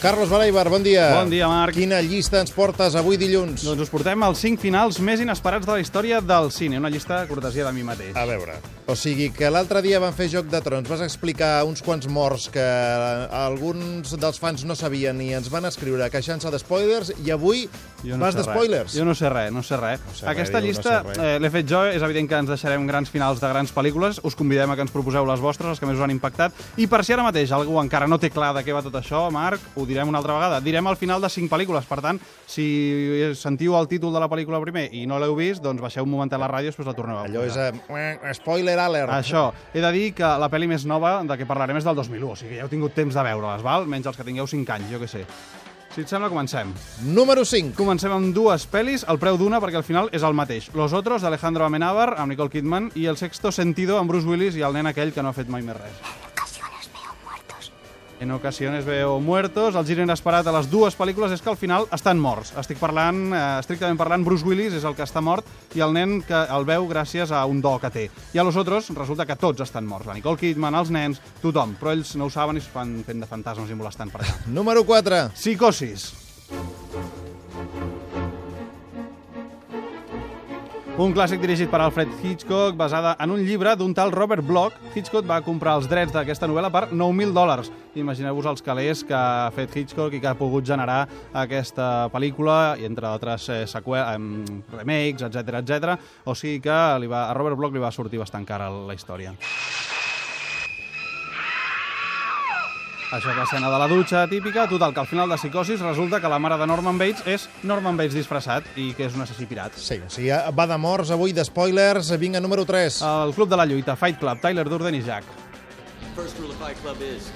Carlos Balaibar, bon dia. Bon dia, Marc. Quina llista ens portes avui dilluns? Doncs us portem els 5 finals més inesperats de la història del cine. Una llista cortesia de mi mateix. A veure, o sigui que l'altre dia van fer Joc de Trons, vas explicar uns quants morts que alguns dels fans no sabien i ens van escriure queixant-se d'espoilers i avui Jo no vas sé d'espoilers. res. Jo no sé res, no sé res. sé res, Aquesta no llista sé res. eh, l'he fet jo, és evident que ens deixarem grans finals de grans pel·lícules. Us convidem a que ens proposeu les vostres, les que més us han impactat. I per si ara mateix algú encara no té clar de què va tot això, Marc, ho direm una altra vegada. Direm al final de 5 pel·lícules. Per tant, si sentiu el títol de la pel·lícula primer i no l'heu vist, doncs baixeu un momentet la ràdio i després la torneu a Allò és posar. eh, spoiler alert. Això. He de dir que la pel·li més nova de què parlarem és del 2001, o sigui que ja heu tingut temps de veure-les, val? Menys els que tingueu 5 anys, jo què sé. Si et sembla, comencem. Número 5. Comencem amb dues pel·lis, el preu d'una perquè al final és el mateix. Los Otros, d'Alejandro Amenábar, amb Nicole Kidman, i El Sexto Sentido, amb Bruce Willis i el nen aquell que no ha fet mai més res. En ocasiones veo muertos. El gir inesperat a les dues pel·lícules és que al final estan morts. Estic parlant, eh, estrictament parlant, Bruce Willis és el que està mort i el nen que el veu gràcies a un do que té. I a los otros resulta que tots estan morts. La Nicole Kidman, els nens, tothom. Però ells no ho saben i es fan fent de fantasmes i molestant per allà. Número 4. Psicosis. Un clàssic dirigit per Alfred Hitchcock, basada en un llibre d'un tal Robert Bloch. Hitchcock va comprar els drets d'aquesta novel·la per 9.000 dòlars. Imagineu-vos els calés que ha fet Hitchcock i que ha pogut generar aquesta pel·lícula, i entre altres eh, remakes, etc etc. O sigui que li va, a Robert Bloch li va sortir bastant cara la història. Això és l'escena de la dutxa típica. Total, que al final de Psicosis resulta que la mare de Norman Bates és Norman Bates disfressat i que és un assassí pirat. Sí, o sigui, va de morts avui, d'espoilers. Vinga, número 3. El Club de la Lluita, Fight Club, Tyler Durden i Jack. First rule of Fight Club is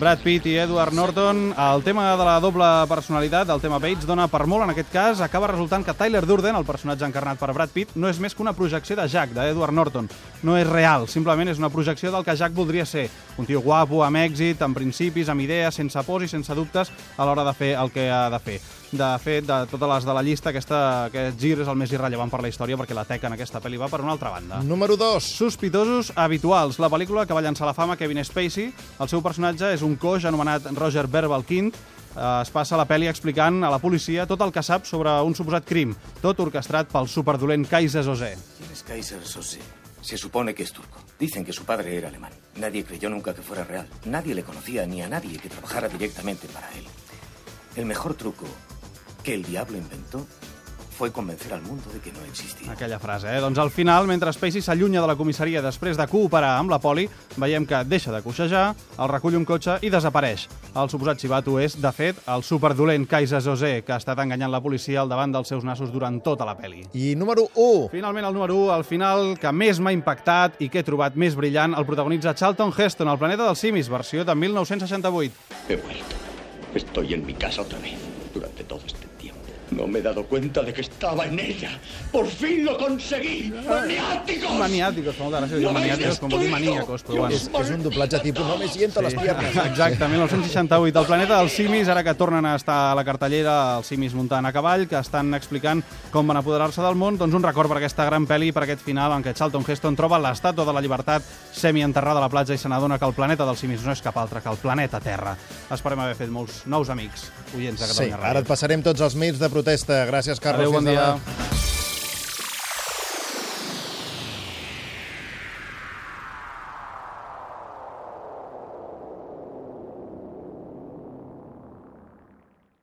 Brad Pitt i Edward Norton. El tema de la doble personalitat, el tema Bates, dona per molt en aquest cas. Acaba resultant que Tyler Durden, el personatge encarnat per Brad Pitt, no és més que una projecció de Jack, d'Edward Norton. No és real, simplement és una projecció del que Jack voldria ser. Un tio guapo, amb èxit, amb principis, amb idees, sense pors i sense dubtes a l'hora de fer el que ha de fer. De fet, de totes les de la llista, aquesta, aquest gir és el més irrellevant per la història perquè la teca en aquesta pel·li va per una altra banda. Número 2. Sospitosos habituals, la pel·lícula que va llançar a la fama Kevin Spacey. El seu personatge és un coix anomenat Roger Verbalkind. Eh, es passa la pel·li explicant a la policia tot el que sap sobre un suposat crim, tot orquestrat pel superdolent Kaiser Sosé. ¿Quién es Kaiser Sose? Se supone que es turco. Dicen que su padre era alemán. Nadie creyó nunca que fuera real. Nadie le conocía ni a nadie que trabajara directamente para él. El mejor truco que el diablo inventó fue convencer al mundo de que no existía. Aquella frase, eh? Doncs al final, mentre Spacey s'allunya de la comissaria després de cooperar amb la poli, veiem que deixa de coixejar, el recull un cotxe i desapareix. El suposat xivato és, de fet, el superdolent Kaiser Sosé, que ha estat enganyant la policia al davant dels seus nassos durant tota la pel·li. I número 1. Finalment, el número 1, al final, que més m'ha impactat i que he trobat més brillant, el protagonitza Charlton Heston, el planeta dels simis, versió de 1968. He vuelto. Estoy en mi casa otra vez. Durante todo este tiempo. No me he dado cuenta de que estaba en ella. ¡Por fin lo conseguí! ¡Maniáticos! Molta gràcia dir No m'he maniàticos, com vol dir maníacos, però bueno. És, és un doblatge tipus no me siento les piernas. Exacte, 1968. El planeta dels simis, ara que tornen a estar a la cartellera, els simis muntant a cavall, que estan explicant com van apoderar-se del món, doncs un record per aquesta gran pel·li, per aquest final en què Charlton Heston troba l'estàtua de la llibertat semi-enterrada a la platja i se n'adona que el planeta dels simis no és cap altre que el planeta Terra. Esperem haver fet molts nous amics, oients de Sí, Catalunya ara Ràdio. et passarem tots els mails de protesta. Gràcies, Carlos. Adéu, bon Fins demà. dia.